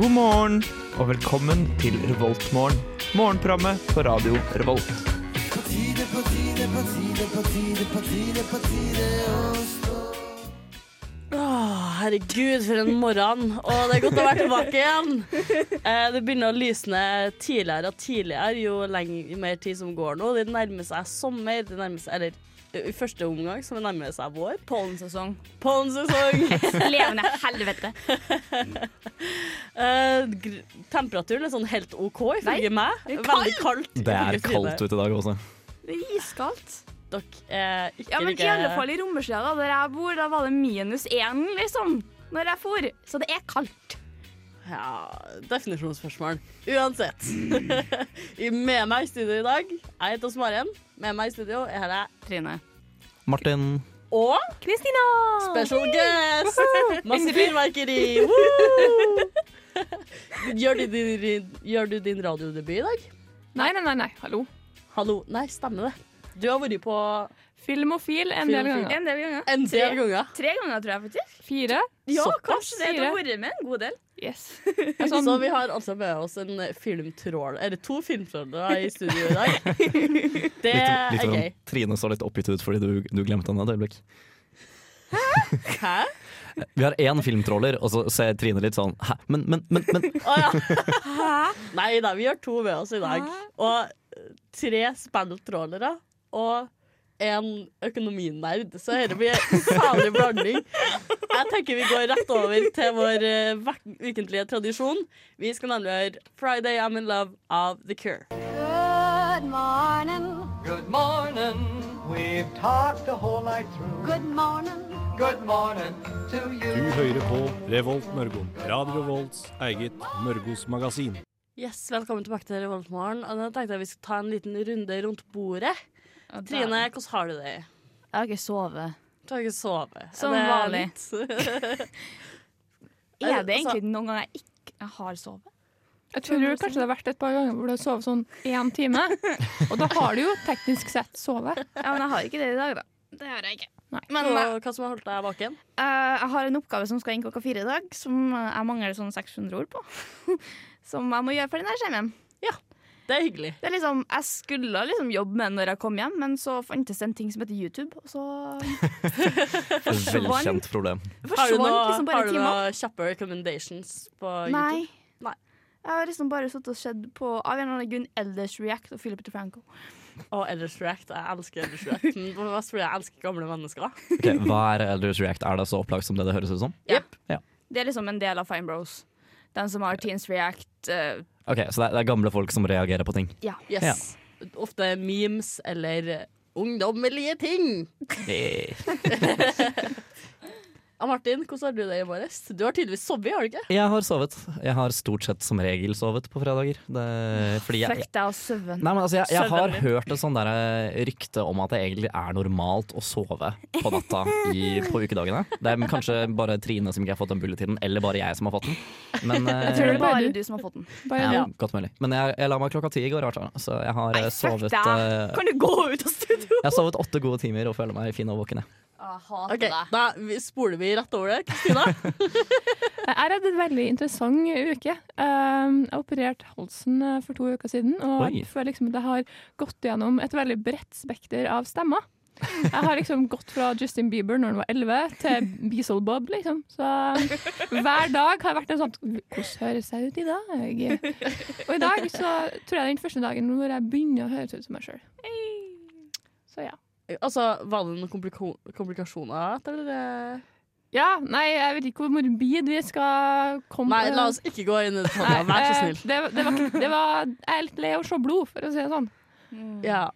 God morgen og velkommen til Revoltmorgen. Morgenprogrammet på radio Revolt. Herregud, for en morgen. Og det er godt å være tilbake igjen. Eh, det begynner å lysne tidligere og tidligere jo lenger, mer tid som går nå. Det nærmer seg sommer. Det nærmer seg, eller i første omgang som nærmer seg vår. Pollensesong. Pollensesong. Levende helvete. uh, gr- temperaturen er sånn helt OK, ifølge meg. Veldig kaldt. Det er kaldt ute i dag også. Det er iskaldt. Dere er ikke Ja, men like i alle fall i Rommerslia, der jeg bor, da var det minus én, liksom. Når jeg for. Så det er kaldt. Ja, definisjonsspørsmål. Uansett. Med meg i studio i dag, jeg heter Maren. Med meg i studio er her Trine. Martin, og Kristina! special guest! Masse fyrverkeri! Gjør du, din, gjør du din radiodebut i dag? Nei, nei, nei, nei. hallo. Hallo. Nei, stemmer det. Du har vært på Filmofil en del ganger. En del ganger. en del ganger. Tre ganger, tror jeg faktisk. Fire. Ja, Såpass. kanskje det. Du har vært med en god del. Yes. Så Sånn, vi har altså med oss en filmtrål Eller to filmtrålere i studio i dag. Det litt, er litt gøy. sånn, Trine så litt oppgitt ut fordi du, du glemte henne et øyeblikk. Hæ? Vi har én filmtråler, og så ser Trine litt sånn Hæ? Men, men, men, men Å ja. Hæ? Nei da, vi har to med oss i dag. Og eh, tre spilltrålere og en økonominerd. Så dette blir en salig blanding. Jeg tenker vi går rett over til vår uh, ukentlige tradisjon. Vi skal nemlig høre 'Friday I'm in Love' av The Cure. Good morning. Good morning. We've talked the whole night through. Good morning. Good morning to you. Du hører på Revolt Mørgon. Radio Volts eget Mørgos magasin. Yes, Velkommen tilbake til Revoltmorgen. Nå tenkte jeg vi skulle ta en liten runde rundt bordet. Trine, hvordan har du det? Jeg har ikke sovet. Du har ikke sovet? Som Er vanlig. Er det Altså- egentlig noen ganger jeg ikke har sovet? jeg tror kanskje det har vært et par ganger hvor du har sovet sånn én time. Og da har du jo teknisk sett sovet. Ja, men jeg har ikke det i dag, da. Det har jeg ikke. Nei. Men Og hva som har holdt deg vaken? Uh, jeg har en oppgave som skal inn klokka fire i dag, som eh, jeg mangler sånn 600 ord på. som jeg må gjøre for den her skjermen. Det er hyggelig. Det er liksom, jeg skulle liksom jobbe med det når jeg kom hjem, men så fantes det en ting som heter YouTube, og så Velkjent problem. Har du noen noe, liksom noe kjappe recommendations på Nei. YouTube? Nei. Jeg har liksom bare sittet og sett på av en eller annen grunn Elders React og Philip DeFranco. Og Elders React. Jeg elsker Elders React. Men det var mest fordi jeg elsker gamle mennesker. okay, Hva er Elders React? Er det så opplagt som det det høres ut som? Jepp. Det er liksom en del av Fine Bros. Den som har Teens React. Uh, Ok, Så det er, det er gamle folk som reagerer på ting? ja. Yes. Ofte memes eller ungdommelige ting. Eh. Martin, hvordan har du det i morges? Du har tydeligvis sovet, har du ikke? Jeg har sovet. Jeg har stort sett som regel sovet på fredager. Det, fordi jeg, Fuck deg og søvn. Nei, men altså, jeg, jeg har hørt et sånt der eh, rykte om at det egentlig er normalt å sove på natta i, på ukedagene. Det er kanskje bare Trine som ikke har fått den bulletinen, eller bare jeg som har fått den. Men, eh, Jeg tror det er bare du. som har fått den. Bare ja, Godt mulig. Men jeg, jeg la meg klokka ti i går, så jeg har Nei, sovet eh, Kan du gå ut av studio? Jeg har sovet åtte gode timer og føler meg fin og våken. jeg. Jeg hater Ok, deg. Da spoler vi rett over det. Kristina? Jeg har hatt en veldig interessant uke. Um, jeg opererte halsen eh, for to uker siden, og Oi. jeg føler liksom at jeg har gått gjennom et veldig bredt spekter av stemmer. Jeg har liksom gått fra Justin Bieber når han var 11, til Beasel Bob, liksom. Så hver dag har vært en sånn Hvordan høres jeg ut i dag? Og i dag så tror jeg det er den første dagen hvor jeg begynner å høres ut som meg sjøl. Så ja. Altså, Var det noen komplika komplikasjoner etter det? Ja, nei, jeg vet ikke hvor morbid vi skal komme Nei, la oss ikke gå inn i det. Nei, Vær så eh, snill. Det, det, var, det var, jeg er litt lei av å se blod, for å si det sånn. Ja.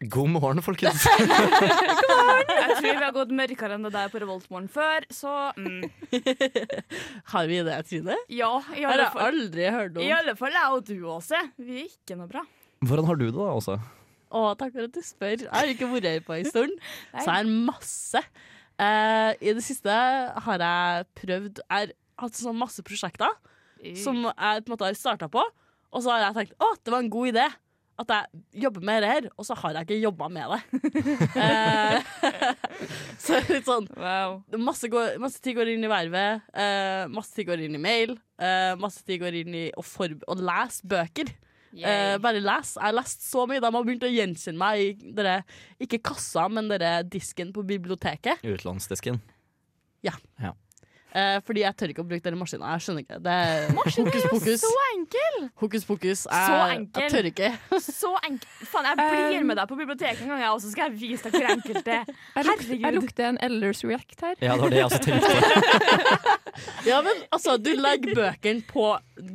God morgen, folkens. God morgen. Jeg tror vi har gått mørkere enn det der på Revoltmorgen før, så mm. Har vi det, Trine? ja. I Har jeg aldri hørt I alle fall jeg og du, Åse. Vi er ikke noe bra. Hvordan har du det, da? også? Å, takk for at du spør. Jeg har ikke vært her på en stund, så jeg har masse. Uh, I det siste har jeg prøvd Jeg har hatt sånn masse prosjekter som jeg på en måte har starta på, og så har jeg tenkt å, det var en god idé. at jeg jobber med det her, og så har jeg ikke jobba med det. uh, så litt sånn masse, går, masse tid går inn i vervet, eh, masse tid går inn i mail, masse tid går inn i å, å lese bøker. Eh, bare les. Jeg har lest så mye. De har begynt å gjenkjenne meg i dere, ikke kassa, men dere disken på biblioteket. Utlånsdisken. Eh, fordi jeg tør ikke å bruke den maskinen. Jeg skjønner ikke. Det er Maskinen er jo Så enkel! Hokus pokus. Jeg, Så enkel. jeg tør ikke. Så enkel. Faen, jeg blir med deg på biblioteket en gang, jeg, og så skal jeg vise deg hvor enkelt det er. Herregud. jeg lukter en Elders React her. Ja, det var det jeg også tenkte. Ja, men altså, du legger bøkene på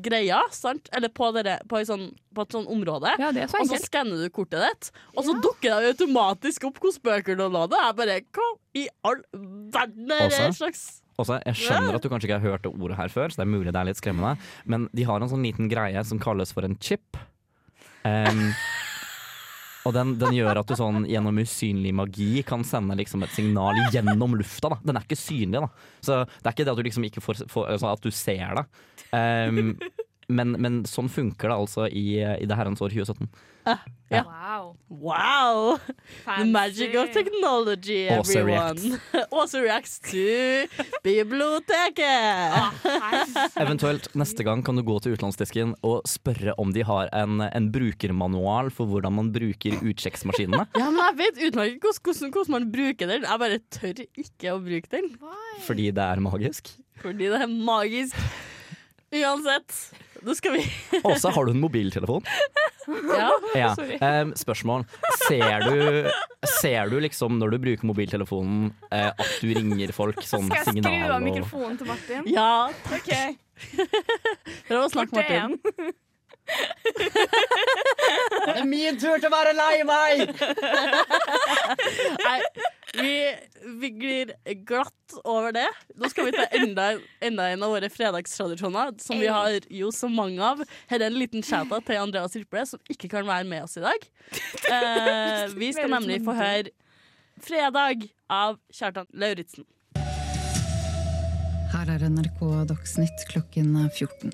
greia, sant? Eller på, dere, på, en sånn, på et sånn område. Ja, det er så enkelt. Og så skanner du kortet ditt, og så dukker det automatisk opp hvilke bøker du har lånt. Jeg bare Hva i all verden er det Også? slags Også, jeg skjønner at du kanskje ikke har hørt det ordet her før, så det er mulig det er litt skremmende, men de har en sånn liten greie som kalles for en chip. Um, og den, den gjør at du sånn gjennom usynlig magi kan sende liksom et signal gjennom lufta. Da. Den er ikke synlig, da. Så det er ikke det at du liksom ikke får, får altså at du ser det. Em, men, men sånn funker det altså i, i det herrens år 2017. Ja. Wow. Wow! The magic of technology, everyone. Also reacts to biblioteket. Eventuelt neste gang kan du gå til utlånsdisken og spørre om de har en, en brukermanual for hvordan man bruker utsjekksmaskinene. Ja, men jeg vet utmerket hvordan, hvordan, hvordan man bruker den. Jeg bare tør ikke å bruke den. Fordi det er magisk. Fordi det er magisk. Uansett. Nå skal vi Åse, har du en mobiltelefon? Ja. Ja. Um, spørsmål. Ser du, ser du liksom når du bruker mobiltelefonen uh, at du ringer folk sånn Skal jeg skru av og mikrofonen til Martin? ja. OK. Prøv å snakke, Martin. Det er min tur til å være lei meg! Nei, vi, vi glir glatt over det. Nå skal vi ta enda, enda en av våre fredagstradisjoner, som vi har jo så mange av. Her er en liten shout-out til Andreas Riple, som ikke kan være med oss i dag. Eh, vi skal nemlig få høre 'Fredag' av Kjartan Lauritzen. Her er NRK Dagsnytt klokken 14.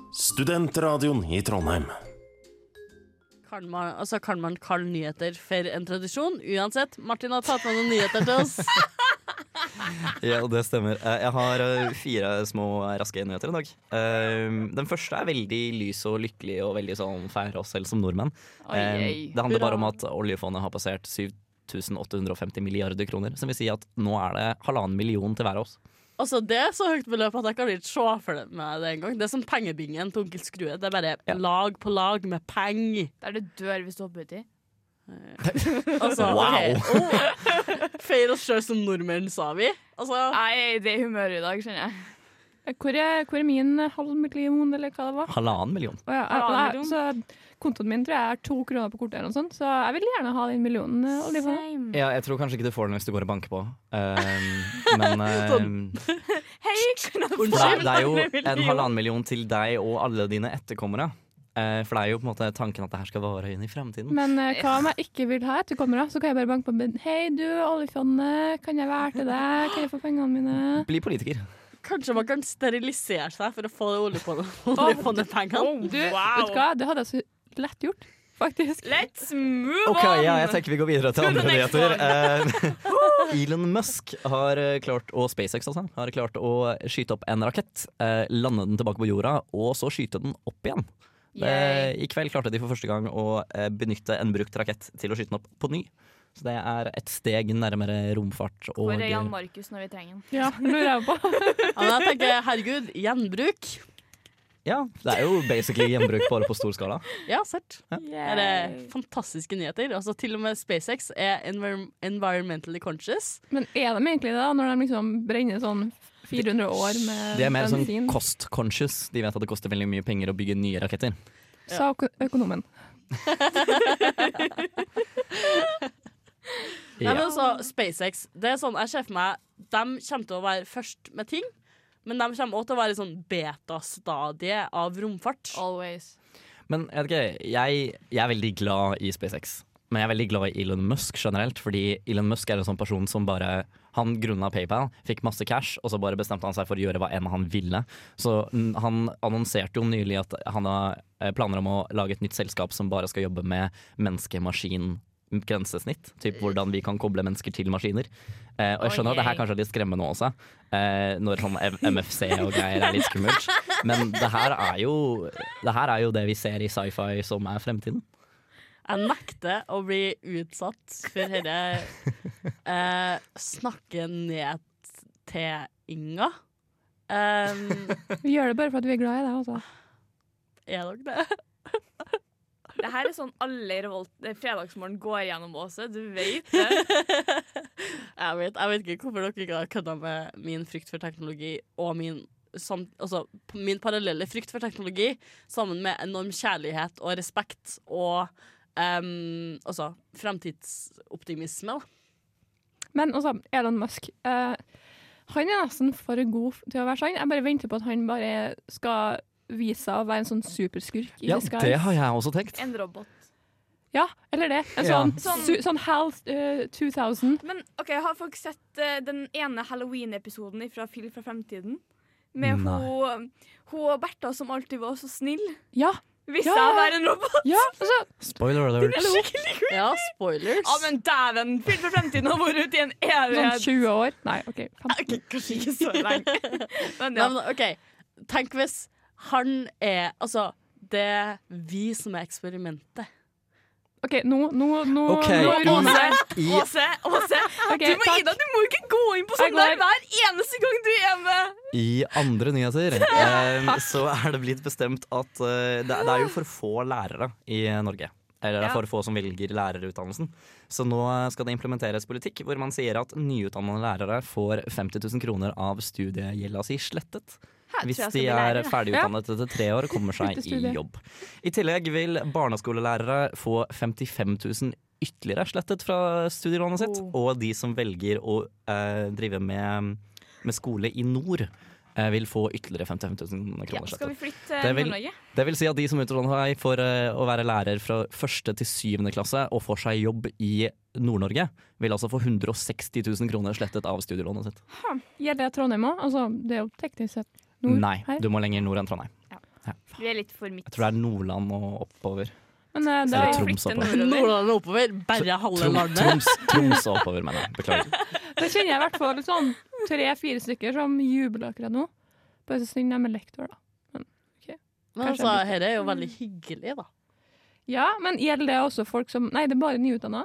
studentradioen i Trondheim. Kan man, altså, kan man kalle nyheter for en tradisjon? Uansett, Martin har tatt med noen nyheter til oss. Ja, det stemmer. Eh, Jeg har eh, fire små raske nyheter i dag. Eh, Den første er veldig lys og lykkelig og veldig sånn feire oss selv som nordmenn. Oi, Eh. Det handler bare om at oljefondet har passert 7850 milliarder kroner. Som vil si at nå er det halvannen million til hver av oss. Altså, det er så høyt beløp at jeg kan ikke se for meg det engang. Det er som pengebingen til onkel Skrue. Det er bare Ja. lag på lag med penger. Der du dør hvis du hopper uti. Altså, Wow. Okay. Oh. Feir oss sjøl som nordmenn, sa vi. Altså, Jeg er i det humøret i dag, skjønner jeg. Hvor er, hvor er min halv million, eller hva det var? Halvannen million. Oh, ja, Halvannen nei, så kontoen min tror jeg er to kroner på kortet, eller noe sånt, så jeg vil gjerne ha den millionen. eh. Same. Ja, jeg tror kanskje ikke du får den hvis du går og banker på. um, men um, Hei, kan jeg få det, er, det er jo en en halvannen million til deg og alle dine etterkommere. Uh, for det er jo på en måte tanken at det her skal vare inn i fremtiden. Men uh, hva om jeg ikke vil ha etterkommere? Så kan jeg bare banke på min. Hei, du, oljefondet, kan jeg være til deg? Kan jeg få pengene mine? Bli politiker. kanskje man kan sterilisere seg for å få oljefondet- oljefondepengene. Du, vet du hva? Det hadde jeg så lett gjort, faktisk. Let's move Ok, on! ja, jeg tenker vi går videre til andre nyheter. Eh, Elon Musk har eh, klart, og SpaceX altså, har klart å skyte opp en rakett, eh, lande den tilbake på jorda, og så skyte den opp igjen. Yay. I kveld klarte de for første gang å benytte en brukt rakett til å skyte den opp på ny. Så det er et steg nærmere romfart. Og, Hvor er Jan Markus når vi trenger den? Ja, lurer jeg på. Ja, jeg tenker, herregud, gjenbruk. Ja, det er jo basically gjenbruk bare på stor skala. Ja, sett. Det er fantastiske nyheter. Altså, til og med SpaceX er envir environmentally conscious. Men er de egentlig det, da, når de liksom brenner sånn 400 år med Det er mer sånn cost conscious. De vet at det koster veldig mye penger å bygge nye raketter. Sa økonomen. økonomen. Nei, men altså, SpaceX det er sånn, Jeg ser for meg De kommer til å være først med ting, men de kommer også til å være i sånn betastadie av romfart. Always. Men ikke, jeg, jeg er veldig glad i SpaceX. Men jeg er veldig glad i Elon Musk generelt, fordi Elon Musk er en sånn person som bare Han grunna PayPal, fikk masse cash, og så bare bestemte han seg for å gjøre hva enn han ville. Så han annonserte jo nylig at han har eh, planer om å lage et nytt selskap som bare skal jobbe med menneske-maskin grensesnitt. Typ hvordan vi kan koble mennesker til maskiner. Eh, og jeg skjønner at det her kanskje er litt skremmende også, eh, når sånn MFC og greier er litt skummelt. Men det her er jo det, her er jo det vi ser i sci-fi som er fremtiden. Jeg nekter å bli utsatt for dette eh, snakke ned til Inga. Um, Vi gjør det bare for at vi er glad i deg, altså. er dere det? Det her er sånn alle i revolt, eh, fredagsmorgen går gjennom Åse. Du vet det. Jeg vet, jeg vet ikke hvorfor dere ikke har kødda med min frykt for teknologi og min samt, altså, min parallelle frykt for teknologi sammen med enorm kjærlighet og respekt og um, altså, fremtidsoptimisme. Da. Men altså, Elon Musk Uh, Han er nesten for god til å være sann. Jeg bare venter på at han bare skal vise seg å være en sånn superskurk. i Ja, disguise. det har jeg også tenkt. En robot. Ja, eller det. En Ja. sånn, Sånn- su, sånn HAL uh, 2000. Men ok, har folk sett uh, den ene Halloween-episoden fra Phil fra fremtiden? Med hun, hun og Bertha som alltid var så snill. Ja. Viste Ja. å være en robot. ja altså, Spoiler alert. Ja, spoilers. Ja, men dæven! Phil fra fremtiden har vært ute i en sånn evighet. 20 år. Nei, OK. 15. Ok, kanskje ikke så lenge. Men Nei, ja. men, OK, tenk hvis han er Altså, det er vi som er eksperimentet. OK, nå, nå, nå, okay. nå Åse, Åse, okay, du, må, takk. Ida, du må ikke gå inn på sånn der hver eneste gang du er med. I andre nyheter eh, så er det blitt bestemt at uh, det, det er jo for få lærere i Norge. Eller det er for få som velger lærerutdannelsen. Så nå skal det implementeres politikk hvor man sier at nyutdannede lærere får 50 000 kroner av studiegjelda si slettet. Hvis de er ferdigutdannet etter tre år og kommer seg i jobb. I tillegg vil barneskolelærere få 55 000 ytterligere slettet fra studielånet sitt. Oh. Og de som velger å eh, drive med, med skole i nord, eh, vil få ytterligere 55 000 Ja, skal vi flytte Det vil-? Det vil si at de som utdanner seg for eh, å være lærer fra første til syvende klasse og får seg jobb i Nord-Norge, vil altså få 160 000 kroner slettet av studielånet sitt. Gjelder det Trondheim òg? Altså, det er jo teknisk sett nord Nei, her. du må lenger nord enn Trondheim. Vi er litt for midt. Jeg tror det er Nordland og oppover. Men eh, det Eller er, Troms oppover. Nordland og oppover, bare halve landet. Troms, Troms og oppover, mener jeg. Beklager. Da kjenner jeg i hvert fall sånn tre-fire stykker som jubler akkurat nå. Bare så synd de er lektor, da. Men Kanskje altså, dette er jo veldig hyggelig, da. Ja, men gjelder det også folk som Nei, det er bare nyutdanna.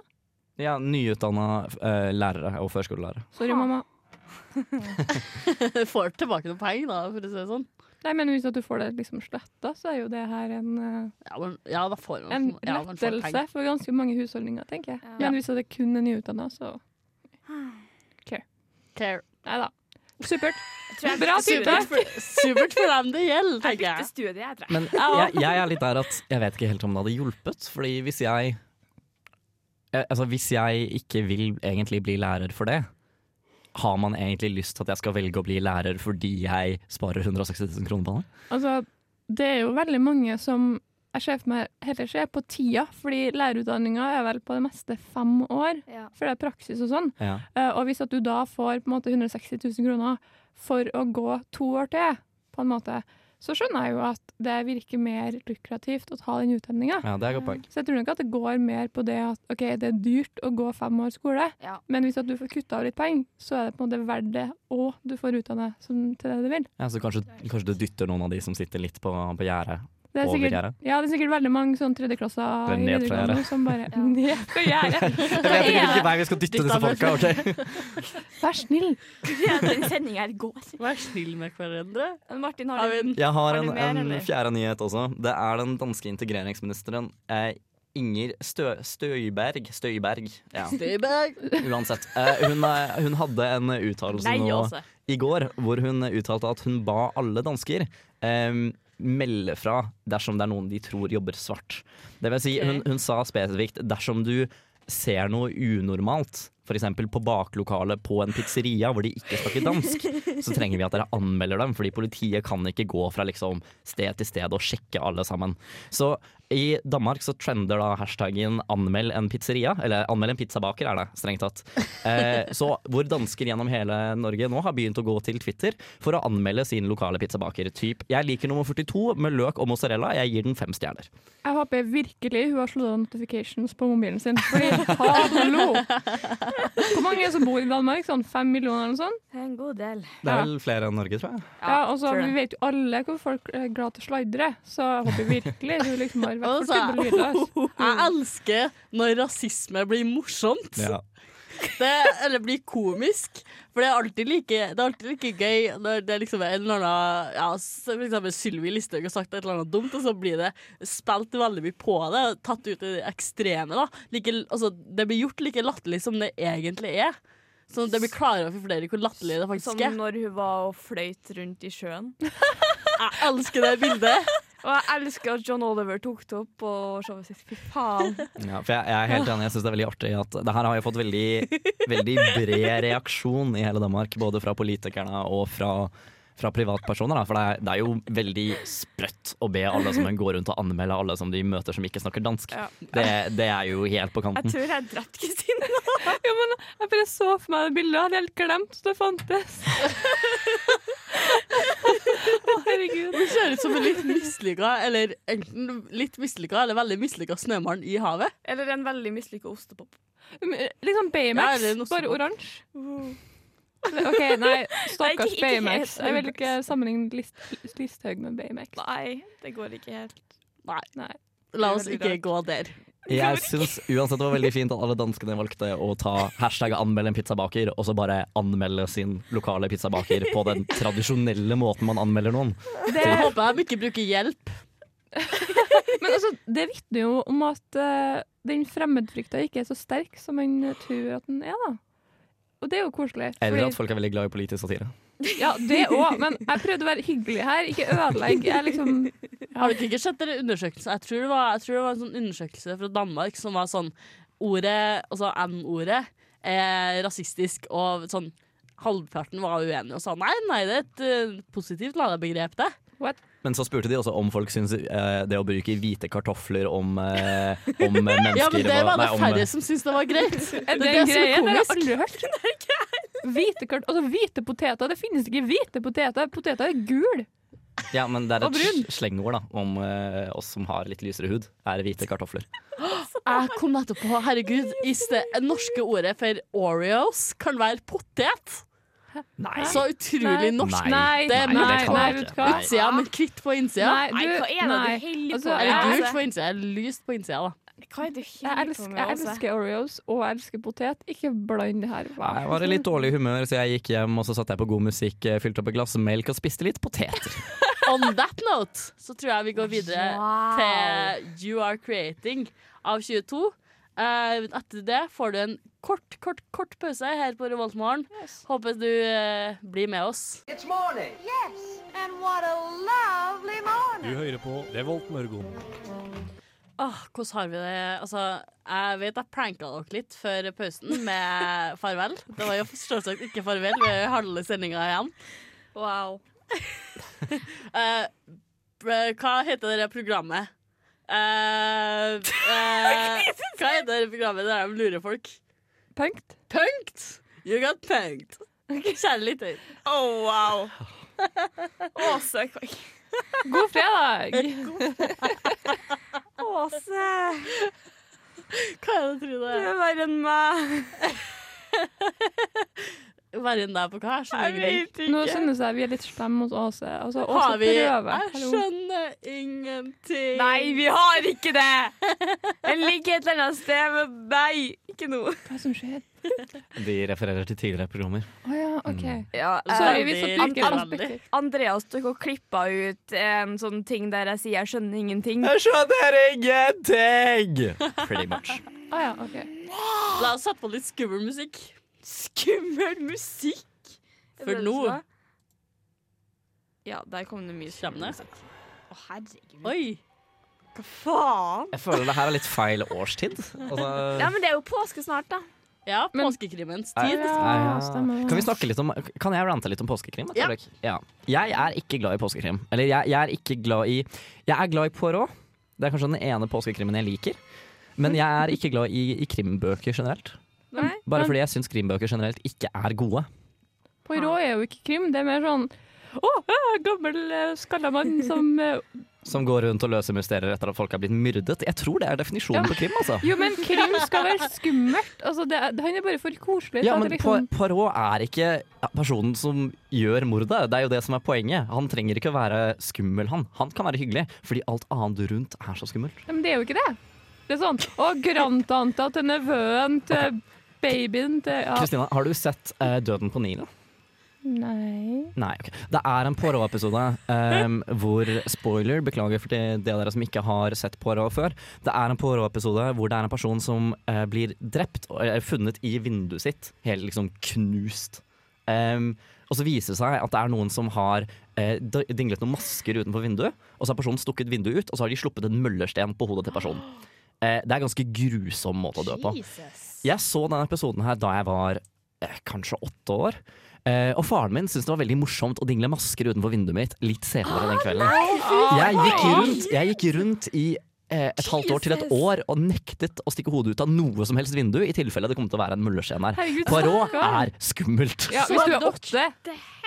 Ja, nyutdanna uh, lærere og førskolelærere. Sorry, mamma. Får tilbake noen penger, da, for å si det sånn. Nei, men hvis du får det liksom sletta, så er jo det her en, eh, Ja, men, ja får man en ja, lettelse for ganske mange husholdninger, tenker jeg. Ja. Men hvis det kun er nyutdanna, så Care. Nei da. Supert. Bra type. Supert for dem det gjelder, tenker jeg. studie, jeg tror. Men jeg, jeg er litt der at jeg vet ikke helt om det hadde hjulpet. Fordi hvis jeg Altså hvis jeg ikke vil egentlig bli lærer for det, har man egentlig lyst til at jeg skal velge å bli lærer fordi jeg sparer 160 000 kroner på det? Altså, det er jo veldig mange som jeg ser for meg heller ser på tida, fordi lærerutdanninga er vel på det meste fem år, Ja. for det er praksis og sånn. Ja. Uh, og hvis at du da får på en måte 160 000 kroner for å gå to år til, på en måte, så skjønner jeg jo at det virker mer lukrativt å ta den utdanninga. ja, det er godt poeng. Så jeg tror nok at det går mer på det at ok, det er dyrt å gå fem år skole, Ja. men hvis at du får kutta av litt penger, så er det på en måte verdt det, og du får utdanne som til det du vil. Ja, så kanskje, kanskje du dytter noen av de som sitter litt på, på gjerdet. Det er sikkert, ja, det er sikkert veldig mange sånn tredjeklasser i videregående som bare Ja. Gjerdet! Jeg vet ikke hvilken vei vi skal dytte disse folka. ok? Vær snill! Ja, Den sendinga her går. Vær snill med hverandre. Martin, har Har du vi en Jeg har Har en, mer, en fjerde nyhet også. Det er den danske integreringsministeren eh, Inger Stø, Støyberg. Støyberg. Ja. Støyberg. Uansett. Eh, hun, eh, hun hadde en uttalelse nå i går hvor hun uttalte at hun ba alle dansker eh, melde fra dersom det er noen de tror jobber svart. Det vil si, hun, hun sa spesifikt dersom du ser noe unormalt, f.eks. på baklokalet på en pizzeria hvor de ikke snakker dansk, så trenger vi at dere anmelder dem, fordi politiet kan ikke gå fra liksom sted til sted og sjekke alle sammen. Så i Danmark så trender da hashtaggen 'anmeld en pizzeria', eller 'anmeld en pizzabaker' er det strengt tatt. Eh, så hvor dansker gjennom hele Norge nå har begynt å gå til Twitter for å anmelde sin lokale pizzabaker. Typ 'jeg liker nummer 42 med løk og mozzarella', jeg gir den fem stjerner'. Jeg håper virkelig hun har slått av notifications på mobilen sin. Fordi, hallo! Hvor mange er det som bor i Danmark? Sånn fem millioner eller noe sånt? En god del. Det er vel flere enn Norge, tror jeg. Ja, og så. Vi vet jo alle hvor folk er glad til å sladre, så jeg håper virkelig du liksom har vært lydløs. Jeg elsker når rasisme blir morsomt. Ja. Det, eller blir komisk. For det er alltid like, det er alltid like gøy når det er liksom en eller annen ja, For eksempel Sylvi Listhaug har sagt et eller annet dumt, og så blir det spilt veldig mye på det. Tatt ut i det ekstreme. da like, altså, Det blir gjort like latterlig som det egentlig er. Så det blir klarere for flere hvor latterlig det Som faktisk er. når hun var og fløyt rundt i sjøen. Jeg elsker det bildet. Og jeg elsker at John Oliver tok det opp på showet sitt. Fy faen. Ja, for jeg, jeg er helt enig, jeg syns det er veldig artig at det her har jo fått veldig, veldig bred reaksjon i hele Danmark. Både fra politikerne og fra, fra privatpersoner. Da. For det er, det er jo veldig sprøtt å be alle som går rundt og anmelde alle som de møter som ikke snakker dansk. Ja. Det, det er jo helt på kanten. Jeg tror jeg drepte Kristine. Ja, men jeg bare så for meg det bildet, hadde helt glemt at det fantes. Å, herregud. Det ser ut som en litt mislykka, eller enten litt mislykka eller veldig mislykka snømann i havet. Eller en veldig mislykka ostepop. Liksom Ja, Baymax, ja, bare oransje. oransje. OK, nei, stakkars Nei, Baymax. Jeg vil ikke sammenligne List- Listhaug med Baymax. Nei, det går ikke helt. Nei. Nei. La oss ikke rart. gå der. Jeg syns uansett det var veldig fint at alle danskene valgte å ta hashtag 'anmeld en pizzabaker' og så bare anmelde sin lokale pizzabaker på den tradisjonelle måten man anmelder noen. Jeg håper de ikke bruker hjelp. Men altså, det vitner jo om at uh, den fremmedfrykta ikke er så sterk som man tror at den er, da. Og det er jo koselig. Eller fordi- at folk er veldig glad i politisk satire. Ja, det òg, men jeg prøvde å være hyggelig her, ikke ødelegge. Jeg liksom Har dere ikke sett dere undersøkelsen? Jeg tror, det var, jeg tror det var en sånn undersøkelse fra Danmark som var sånn Ordet, altså N-ordet, er rasistisk, og sånn halvparten var uenig og sa nei, nei, det er et uh, positivt ladebegrep, det. det. Men så spurte de også om folk syns eh, det å bruke hvite kartofler om, eh, om mennesker Ja, men det var det nei, om- færre som syntes det var greit. Er Det det er det som er Det har komisk. aldri hørt. Hvite, kart altså, hvite poteter. Det finnes ikke hvite poteter. Poteter er gul. Ja, men det er Og et brun. sl- slengord da om eh, oss som har litt lysere hud, er hvite kartofler. Jeg kom nettopp på, herregud, hvis det norske ordet for Oreos kan være potet. Nei. Så utrolig Nei. norsk. Nei, Det er nei, mørkt nei, på nei, vet du hva? utsida, men hvitt på innsida. Nei, Nei, hva er det nei. du holder Altså, på Eller gult på innsida, lyst på innsida, da. Hva er det du Jeg holder på elsker, med? jeg elsker Oreos, og jeg elsker potet. Ikke bland det her. Hva? Jeg var i litt dårlig humør, så jeg gikk hjem og så satte jeg på god musikk, eh, fylte opp et glass melk og spiste litt poteter. On that note så tror jeg vi går videre Wow. til You Are Creating av 22. Eh, etter det får du en kort, kort, kort pause her på Revoltmorgen. Håper du uh, blir med oss. It's morning. Yes, and what a lovely morning. Du hører på Revolt Mørgon. Åh, hvordan har vi det? Altså, jeg vet jeg pranka dere litt før pausen med farvel. Det var jo selvsagt ikke farvel, vi har halve sendinga igjen. Wow. uh, hva heter det programmet? Eh, uh, hva heter det programmet der de lurer folk? Punkt. Punkt! You got punked. Kjære lytter. Oh, wow. Åse, God fredag! Åse, Hva er det du tror du det er? er verre enn meg. Verre enn deg på hva? Jeg Jeg vet ikke. Nå synes jeg vi er litt slemme mot Åse. Altså, Åse Har vi prøver. Jeg Hallo. skjønner ingenting. Nei, vi har ikke det! Den ligger et eller annet sted, men nei, ikke nå. Hva som skjer? De refererer til tidligere programmer. Å ja, OK. Ja, Sorry, eh, vi satt Veldig, ikke veldig. Andreas tok og klippa ut en sånn ting der jeg sier 'jeg skjønner ingenting'. Jeg skjønner ingenting! Pretty much. Å ja, OK. La oss sette på litt skummel musikk. Skummel musikk! For nå? Ja, der kom det mye Kommer skummel det? musikk. herregud. Oi! Hva faen? Jeg føler det her er litt feil årstid. Altså, Ja, men det er jo påske snart, da. Ja, påskekrimens tid. ja. stemmer. Kan vi snakke litt om Kan jeg rante litt om påskekrim? Ja. Ja. Jeg er ikke glad i påskekrim. Eller jeg, jeg er ikke glad i Jeg er glad i Poirot. Det er kanskje den ene påskekrimmen jeg liker. Men jeg er ikke glad i, i krimbøker generelt. Nei. Bare Men- fordi jeg syns krimbøker generelt ikke er gode. Poirot er jo ikke krim, det er mer sånn å, øh, gammel uh, skalla mann som øh, Som går rundt og løser mysterier etter at folk er blitt myrdet. Jeg tror det er definisjonen Ja. på krim, altså. Jo, men krim skal være skummelt. Altså, det, er- han er bare for koselig. Ja, at men det liksom, Poirot er ikke personen som gjør mordet. Det er jo det som er poenget. Han trenger ikke å være skummel, han. Han kan være hyggelig, fordi alt annet rundt er så skummelt. Nei, men det er jo ikke det. Det er sånn Å, grandtanta til nevøen til babyen til ja. Kristina, har du sett eh, Døden på Nilen? Nei Nei, okay. Det er en Poirot-episode um, hvor Spoiler, beklager for de, de av dere som ikke har sett Poirot før. Det er en Poirot-episode hvor det er en person som uh, blir drept og er funnet i vinduet sitt, helt liksom knust. Um, og så viser det seg at det er noen som har uh, dinglet noen masker utenfor vinduet, og så har personen stukket vinduet ut, og så har de sluppet en møllersten på hodet til personen. Uh, det er en ganske grusom måte å dø på. Jeg så denne episoden her da jeg var eh, kanskje åtte år. Eh, og faren min syntes det var veldig morsomt å dingle masker utenfor vinduet mitt litt senere den kvelden. Jeg gikk rundt, jeg gikk rundt i et halvt år til et år og nektet å stikke hodet ut av noe som helst vindu i tilfelle det kom til å være en møllersten her. Poirot er skummelt. Ja, hvis du er åtte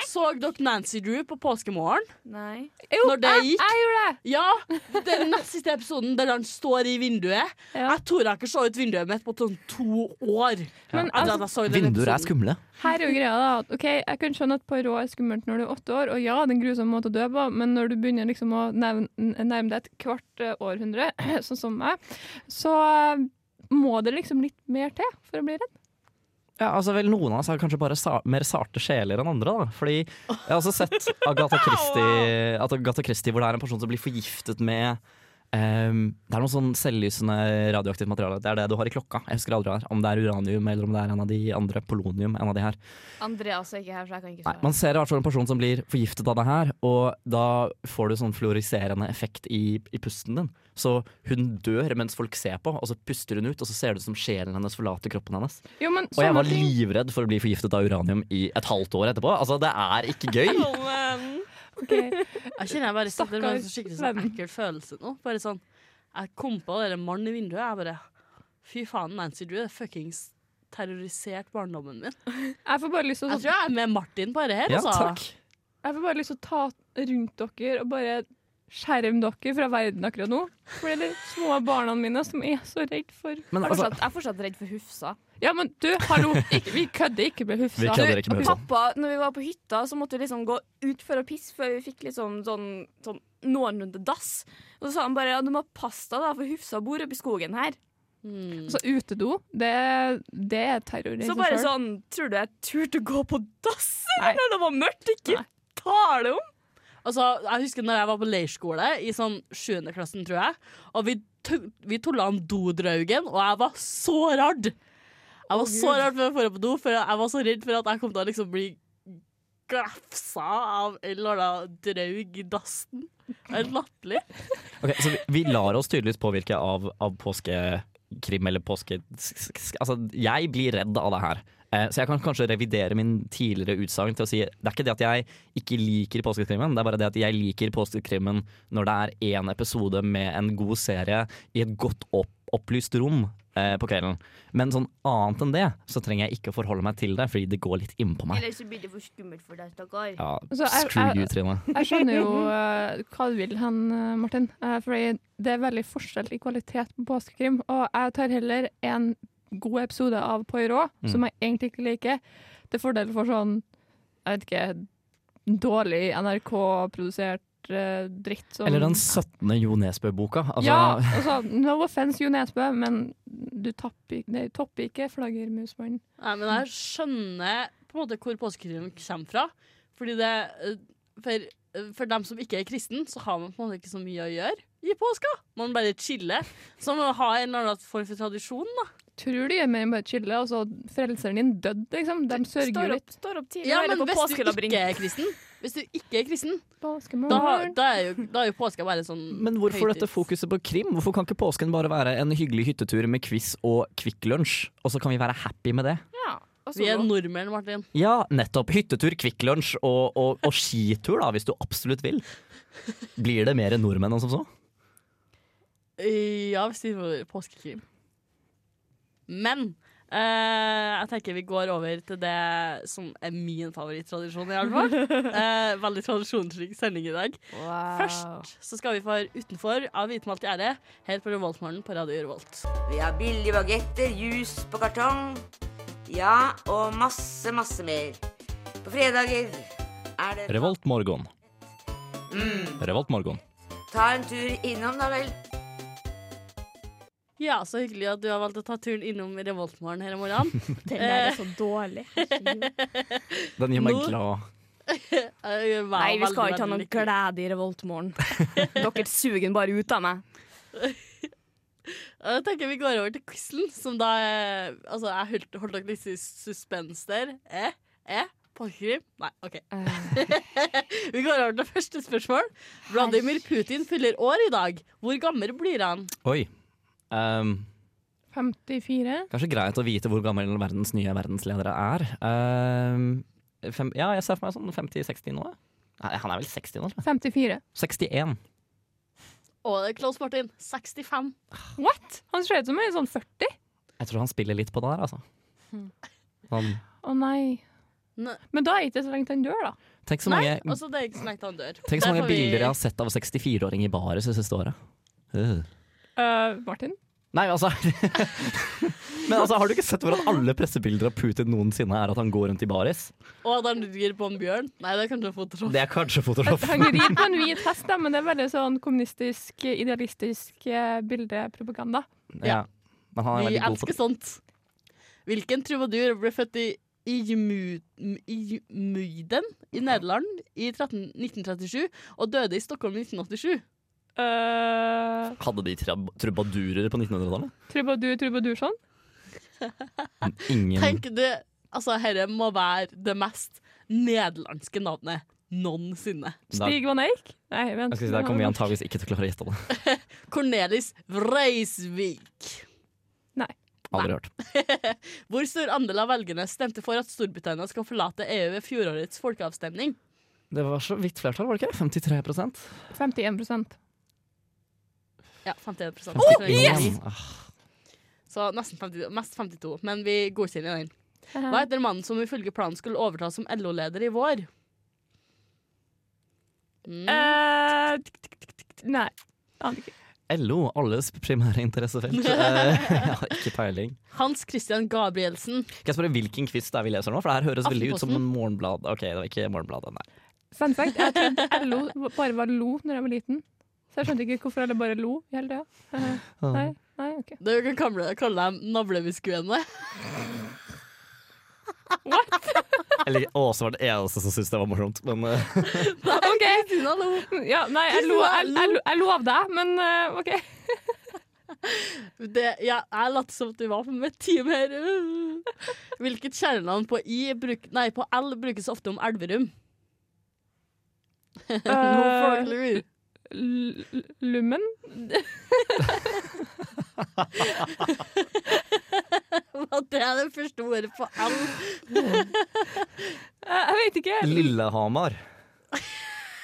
Så dere Nancy Drew på påskemorgen? Nei. Jo, Når det gikk? jeg gjorde det! Ja! Den nest siste episoden der han står i vinduet. Ja. Jeg tror jeg ikke så ut vinduet mitt på sånn to år. Men altså, Vinduer er skumle. Her er jo greia da at, Ok, Jeg kan skjønne at Poirot er skummelt når du er åtte år, og ja, det er en grusom måte å dø på, men når du begynner liksom å nærme, nærme deg et kvart eh, århundre, sånn som meg, så eh, må det liksom litt mer til for å bli redd. Ja, altså vel Noen av oss har kanskje bare sa mer sarte sjeler enn andre. da Fordi Jeg har også sett Agatha Christie, Agatha Christie hvor det er en person som blir forgiftet med ehm, Det er noe sånn selvlysende radioaktivt materiale. Det er det du har i klokka. Jeg husker aldri her. om det er uranium eller om det er en av de andre. Polonium. En av de her. Andreas er ikke her, så jeg kan ikke Nei, svare. Man ser i hvert fall en person som blir forgiftet av det her, og da får du sånn fluoriserende effekt i, i pusten din. Så hun dør mens folk ser på, og så puster hun ut, og så ser det ut som sjelen hennes forlater kroppen hennes. Jo, men Og jeg var livredd for å bli forgiftet av uranium i et halvt år etterpå. Altså, det er ikke gøy. Ok. Jeg kjenner jeg bare sitter med en sånn skikkelig sånn ekkel følelse nå. Bare sånn Jeg kom på den mannen i vinduet. Jeg bare Fy faen, Nancy Drew har fuckings terrorisert barndommen min. Jeg får bare lyst til å Jeg tror jeg er med Martin på dette her, Ja, altså. takk. Jeg får bare lyst til å ta rundt dere og bare skjerme dere fra verden akkurat nå. For det er de små barna mine som er så redd for Men Jeg er altså, fortsatt, jeg er fortsatt redd for Hufsa. Ja, men du, hallo! Ikke, vi kødder ikke med Hufsa. Vi ikke med Hufsa. Pappa, når vi var på hytta, så måtte vi liksom gå ut for å pisse før vi fikk liksom sånn, sånn noenlunde dass. Og så sa han bare ja, du må passe deg, da, for Hufsa bor oppi skogen her. Mm. Så utedo, det, det er terror i Så bare selv. sånn Tror du jeg turte å gå på dass Nei. når det var mørkt? Ikke tale om! Altså, jeg husker når jeg var på leirskole i sånn 7. klassen, tror jeg. Og vi, vi tulla om dodraugen, og jeg var så redd. Jeg var så redd for å dra på do, for jeg var så redd for at jeg kom til å liksom bli glefsa av en eller annen draug i dassen. Det er latterlig. ok, så vi, vi lar oss tydeligvis påvirke av, av påskekrim eller påske... Altså, jeg blir redd av det her. Eh, Så jeg kan kanskje revidere min tidligere utsagn til å si det er ikke det at jeg ikke liker påskekrimmen, det er bare det at jeg liker påskekrimmen når det er én episode med en god serie i et godt opp opplyst rom eh, på kvelden. Men sånn annet enn det, så trenger jeg ikke å forholde meg til det, fordi det går litt innpå meg. Eller så blir det for skummelt for deg, stakkar. Ja, screw you, Trine. Jeg skjønner jo uh, hva du vil hen, eh, Martin. Uh, fordi det er veldig forskjell i kvalitet på påskekrim. Og jeg tar heller en god episode av Poirot, Mm. som jeg egentlig ikke liker, til fordel for sånn, jeg vet ikke, dårlig NRK-produsert dritt. Som, Eller den 17. Jo Nesbø-boka. Altså, Ja, altså, no offense Jo Nesbø, men du tapper, nei, topper ikke Flaggermusmannen. Nei, men jeg skjønner på en måte hvor påskekrigen kommer fra. Fordi det eh, for, eh, for dem som ikke er kristen, så har man på en måte ikke så mye å gjøre i påska. Man bare chiller. Så man har ha en eller annen form for tradisjon, da. tror de gjør mer enn bare chille. Altså, frelseren din døde, liksom. De sørger jo litt. står opp tidlig Ja, men hvis du ikke er kristen Hvis du ikke er kristen, da, da, er jo, da er jo påska bare sånn Men hvorfor dette fokuset på krim? Hvorfor kan ikke påsken bare være en hyggelig hyttetur med quiz og Kvikk Lunsj, og så kan vi være happy med det? Ja, Vi er nordmenn, Martin. Ja, nettopp. Hyttetur, Kvikk Lunsj og, og, og skitur, da, hvis du absolutt vil. Blir det mer nordmenn enn som så? Ja, hvis de får påskekrim. Men eh, jeg tenker vi går over til det som er min favorittradisjon, i alle fall. uh, veldig tradisjonsrik sending i dag. Wow. Først så skal vi få høre Utenfor av Hvitmalt gjerde, her på Revoltmorgen på Radio Revolt. Vi har billige bagetter, juice på kartong. Ja, og masse, masse mer. På fredager er det Revoltmorgen. Mm. Revoltmorgen. Ta en tur innom, da vel. Ja, så hyggelig at du har valgt å ta turen innom Revoltmorgen her i morgen. Den er så dårlig. Den gjør meg Nå- glad. Nei, vi skal ikke ha noen glede i revoltmorgen. Dere suger den bare ut av meg. Jeg tenker vi går over til quizen, som da er Altså, jeg holdt, holdt dere litt i suspens der. Eh? Eh? Påskekrim? Nei, OK. vi går over til første spørsmål. Vladimir Putin fyller år i dag. Hvor gammel blir han? Oi. Um, 54. kanskje greit å vite hvor gammel verdens nye verdensledere er. Um, fem, ja, jeg ser for meg sånn 50-60 nå. Nei, han er vel 60 nå, 54. 61. Å, det er Klaus Martin. 65. What? Han ser ut som en sånn 40. Jeg tror han spiller litt på det der, altså. Han, Å nei. Ne Men da er det ikke så lenge til han dør, da. tenk så Nei, også altså, det er ikke så lenge han dør. tenk så mange vi- bilder jeg har sett av 64-åring i baris det siste året. Øh. Eh, Martin? Nei, altså Men altså, har du ikke sett hvordan alle pressebilder av Putin noensinne er at han går rundt i baris? Og at han rir på en bjørn? Nei, det er kanskje Photoshop. Det er kanskje Photoshop. Han rir på en hvit hest, da, men det er veldig sånn kommunistisk, idealistisk eh, bildepropaganda. Ja. Men han er Vi god elsker sånt. Hvilken trubadur ble født i Ijmuyden i Nederland i 13, 1937 og døde i Stockholm i 1987? Uh, Hadde de trubadurer på 1900-tallet? trubadur, trubadur sånn? Ingen Tenk du, altså Dette må være det mest nederlandske navnet noensinne. Stig van Eijk? Nei, vent. Jeg skal si, Der kommer vi antageligvis ikke til å klare å gjette det. Cornelis Vreisvik. Nei. Aldri hørt. Hvor stor andel av velgerne stemte for at Storbritannia skal forlate EU ved fjorårets folkeavstemning? Det var så vidt flertall, var det ikke? 53% 51 Ja, 51 oh, yes! Så nesten 50, mest 52, men vi godkjenner den. Hva heter mannen som ifølge planen skulle overta som LO-leder i vår? Mm. Eh, Nei. Aner ikke. LO, alles primære interessefelt. Eh, Jeg har ikke peiling. Hans Christian Gabrielsen. Kan jeg spørre hvilken quiz det er vi leser nå? For det her høres veldig ut som en morgenblad. Ok, det var ikke Morgenbladet, nei. Fun fact, jeg trodde LO bare var lo når jeg var liten. Så jeg skjønte ikke hvorfor alle bare lo hele tida. Eh, Nei, nei, ok. Det vi kan kalle, kalle dem navlebeskuende. Eller Åse var den eneste som syntes det var morsomt, men Nei, OK. Kristina lo. Ja, nei, jeg lo, jeg, jeg, lo- av deg, men eh, OK. Det, ja, jeg lot som at du var på med team her. Hvilket kjælenavn på, I bruk, nei, på L brukes ofte om Elverum? Nå får Lummen? Hva det er det første ordet på L? Eh, Jeg vet ikke. Lillehamar.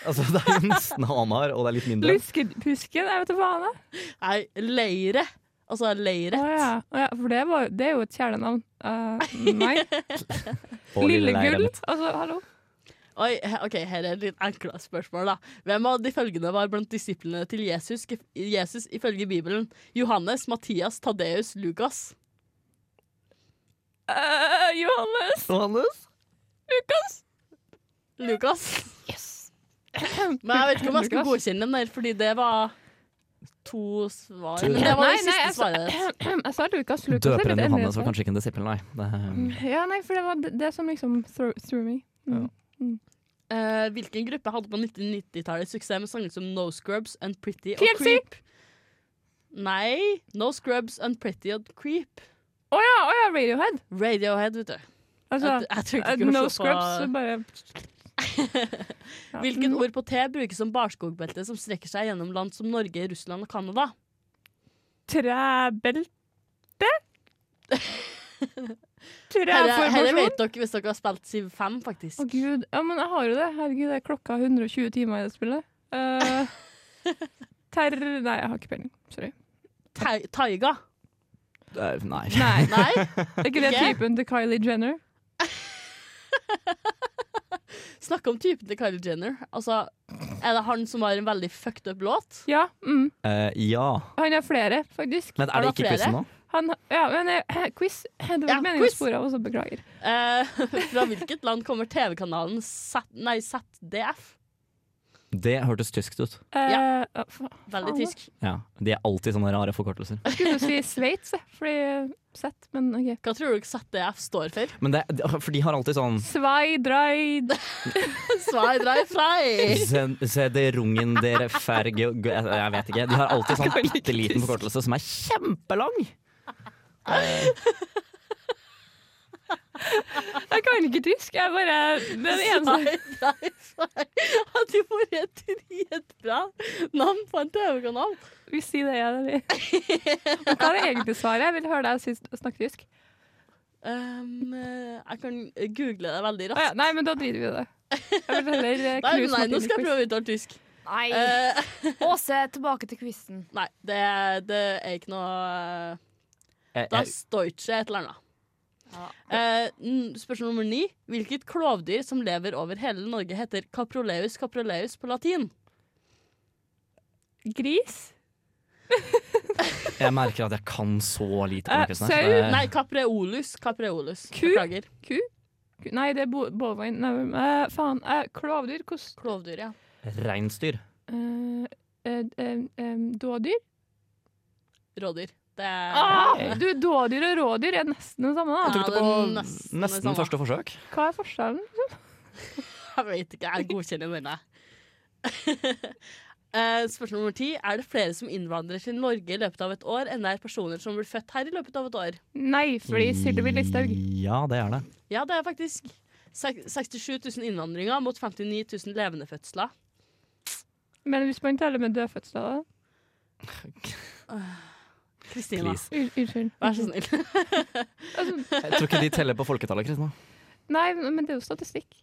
Altså, det er jo nesten Hamar, og det er litt mindre. Luskepusken? Jeg vet da faen. jeg. Nei, leire. Altså Å leire. ja. Å ja, for det, var, det er jo et kjælenavn. Uh, nei. Lille Lillegull? Altså, hallo? Oi, ok, Her er et litt enklere spørsmål. da Hvem av de følgende var blant disiplene til Jesus, Jesus ifølge Bibelen? Johannes, Mathias, Tadeus, Lukas. Uh, Johannes? Johannes? Lukas? Lukas. Yes. Men jeg vet ikke om jeg skal godkjenne den der, fordi det var to svar. Men det var Nei, det nei, siste jeg sa, svaret. jeg sa Lukas. Lukas er Døperen Johannes var kanskje ikke en disippel, nei. Det, Ja, nei, for det var det, det som liksom threw, threw me. Mm. Eh, hvilken gruppe hadde på 1990-tallet suksess med sanger som No Scrubs, Unpretty og. Creep? Nei. No Scrubs, Unpretty og Creep. Å ja, oh ja, Radiohead. Radiohead, vet du. Altså, Jeg- jeg no scrubs, bare. Hvilket ord på T brukes som barskogbelte som strekker seg gjennom land som Norge, Russland og Canada? Trebelte? Herre, herre vet dere hvis dere har spilt Siv 5, faktisk. Å gud, ja, men jeg har jo det. Herregud, det er klokka 120 timer i det spillet. Uh, ter... Nei, jeg har ikke peiling. Sorry. Tai- Taiga. Eh, Nei. Nei. Nei? Er ikke det typen til Kylie Jenner? Snakke om typen til Kylie Jenner. Altså, er det han som har en veldig fucked up låt? Ja. Mm. Uh, ja. Han har flere, faktisk. Men er det ikke quizen nå? Han, ja, men eh, quiz. Det var Ja, meningen å spore av, også beklager. Uh, fra hvilket land kommer TV-kanalen ZDF? Det hørtes tyskt ut. Eh, Ja. ja, Veldig faen, tysk. Ja, De er alltid sånne rare forkortelser. Jeg skulle jo si Sveits, fordi sett, men OK. Hva tror du ZDF står for? Men det, for de har alltid sånn Sveidreid. Svei, drei, frei. Se, se det rungen dere ferge Jeg vet ikke. De har alltid sånn bitte liten forkortelse som er kjempelang. Jeg kan ikke tysk. Jeg bare Den eneste Nei, nei. Hadde jo vært et dritbra navn på en TV-kanal. Vi sier det, ja. det er- hva er det egentlig svaret? Jeg vil høre deg snakke tysk. Um, eh, jeg kan google det veldig Å ja, nei, men da driter vi i det. Jeg vil heller eh, Nei, nei, nå skal jeg prøve å uttale tysk. Nei. Uh, Åse, tilbake til quizen. nei, det, det er ikke noe uh, Das ikke et eller annet. Eh, spørsmål nummer ni. Hvilket klovdyr som lever over hele Norge, heter caproleus caproleus på latin? Gris? jeg merker at jeg kan så lite om Eh, sau? her. Nei, capreolus. Capreolus. Ku? Beklager. Ku? Ku- Nei, det er bo bovine. Nei, eh, faen. Uh, klovdyr? Hvordan Klovdyr, ja. Reinsdyr. Uh, eh, eh, eh, Dådyr? Rådyr. Det er Ah, du, dådyr og rådyr er nesten det samme, da. Jeg Tok det det på det nesten det nesten samme. første forsøk. Hva er forskjellen? Jeg vet ikke. Jeg godkjenner denne. Eh, spørsmål nummer ti. Er det flere som innvandrer til Norge i løpet av et år, enn det er personer som blir født her i løpet av et år? Nei, fordi Sylvi Listhaug. Ja, det er det. Ja, det er faktisk 67 000 innvandringer mot 59 000 levende fødsler. Men hvis man teller med dødfødsler, da? Kristina, Unnskyld. vær så snill. Jeg tror ikke de teller på folketallet, Kristina. nei, men det er jo statistikk.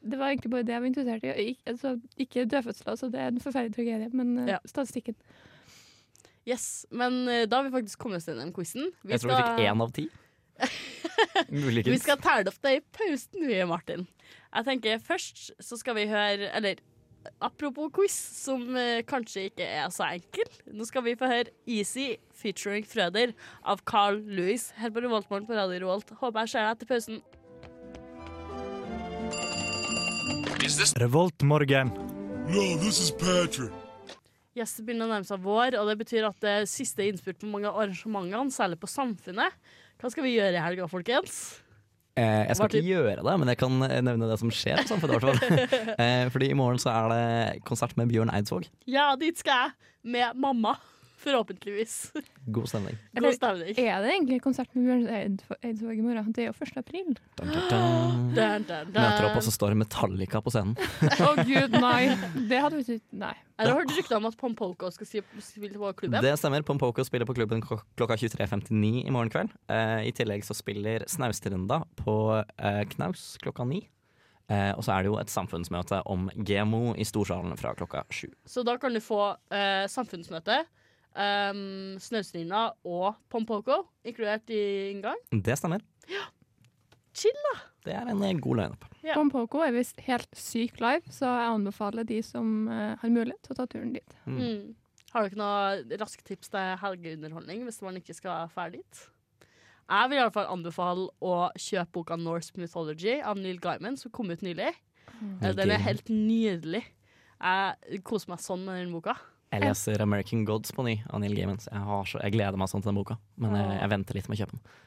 Det var egentlig bare det jeg var interessert i. Ik altså, ikke dødfødsler, så det er en forferdelig tragedie, men eh, Ja. statistikken. Yes, Men eh, da har vi faktisk kommet oss den quizen. Jeg tror vi fikk én av ti. Vi skal telle opp det i pausen, vi, Martin. Jeg tenker Først så skal vi høre Eller apropos quiz, som eh, kanskje ikke er så enkel. Nå skal vi få høre Easy featuring Frøder av Carl Louis her på Revoltmorgen på Radio Revolt. Håper jeg ser deg etter pausen. Revoltmorgen. Yes, det begynner å nærme seg vår, og det betyr at det er siste innspurt på mange av arrangementene, særlig på Samfunnet. Hva skal vi gjøre i helga, folkens? Eh, jeg skal ikke gjøre det, men jeg kan eh, nevne det som skjer. på Samfunnet, hvert fall. eh, fordi i morgen så er det konsert med Bjørn Eidsvåg. Ja, dit skal jeg. Med mamma. Forhåpentligvis. God stemning. God stemning. Er det egentlig konsert med Bjørn Eid- Eidsvåg i morgen? Det er jo 1. april. Dun. Møter opp, og så står Metallica på scenen. Å gud, nei. Det hadde vi ikke Nei. Jeg har hørt rykter om at Pompoko skal spille på klubben. Det stemmer. Pompoko spiller på klubben klok- klokka 23.59 i morgen kveld. Eh, I tillegg så spiller Snaustrenda på eh, Knaus klokka ni. Eh, og så er det jo et samfunnsmøte om GMO i Storsalen fra klokka sju. Så da kan du få eh, samfunnsmøte, um, Snausrinda og Pompoko inkludert i inngang. Det stemmer. Chill, da! Det er en eh, god lineup. Ja. Pompoko er visst helt syk live, så jeg anbefaler de som eh, har mulighet til å ta turen dit. Mm. Mm. Har du ikke noe raskt tips til helgeunderholdning hvis man ikke skal ferdig dit? Jeg vil i alle fall anbefale å kjøpe boka Norse Mythology av Neil Gaiman, som kom ut nylig. Mm. Den er helt nydelig. Jeg koser meg sånn med den boka. Jeg leser American Gods på ny av Neil Gaiman. Jeg, har så, jeg gleder meg sånn til den boka, men jeg, jeg venter litt med å kjøpe den.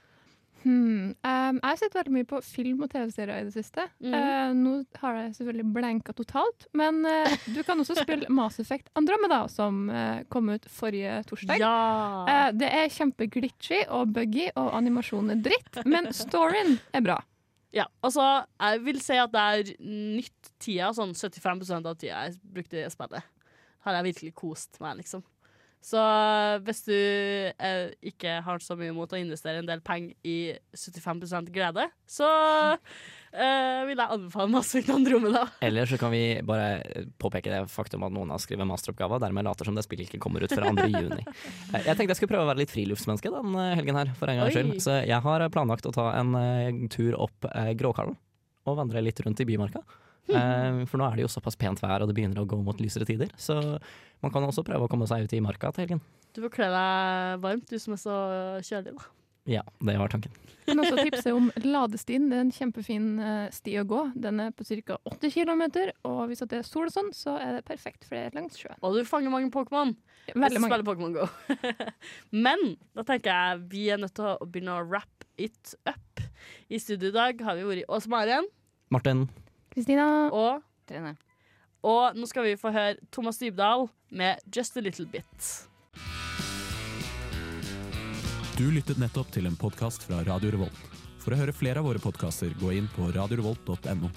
Hmm. Um, jeg har sett veldig mye på film og TV-serier i det siste. Mm. Uh, nå har jeg selvfølgelig blenka totalt, men uh, du kan også spille Mass Effect Andromeda, som uh, kom ut forrige torsdag. Ja! Eh, det er kjempeglitchy og buggy, og animasjonen er dritt, men storyen er bra. Ja, altså, jeg vil si at det er nytt tida, sånn 75% av tida jeg brukte i spillet. Har jeg virkelig kost meg, liksom. Så hvis du eh, ikke har så mye mot å investere en del penger i 75% glede, så eh, vil jeg anbefale Mass Effect Andromeda. Eller så kan vi bare påpeke det faktum at noen har skrevet masteroppgave, og dermed later som det spillet ikke kommer ut før 2. juni. Eh, Jeg tenkte jeg skulle prøve å være litt friluftsmenneske den eh, helgen her, for en gangs skyld. Så jeg har planlagt å ta en uh, tur opp uh, Gråkallen og vandre litt rundt i Bymarka. Eh, For nå er det jo såpass pent vær, og det begynner å gå mot lysere tider. Så man kan også prøve å komme seg ut i marka til helgen. Du får kle deg varmt, du som er så kjølig, da. Ja, det var tanken. Kan også tipse om Ladestien. Det er en kjempefin eh, sti å gå. Den er på ca. 8 km, og hvis det er sol og sånn, så er det perfekt for det er langs sjøen. Og du fanger mange Pokémon. Veldig mange. spiller Pokémon Go. Men da tenker jeg vi er nødt til å begynne å wrap it up. I studio i dag har vi vært Åse Maren Martin, Kristina. og Trine. Og nå skal vi få høre Thomas Dybdahl med Just a Little Bit. Du lyttet nettopp til en podkast fra Radio Revolt. For å høre flere av våre podkaster, gå inn på radiorevolt.no.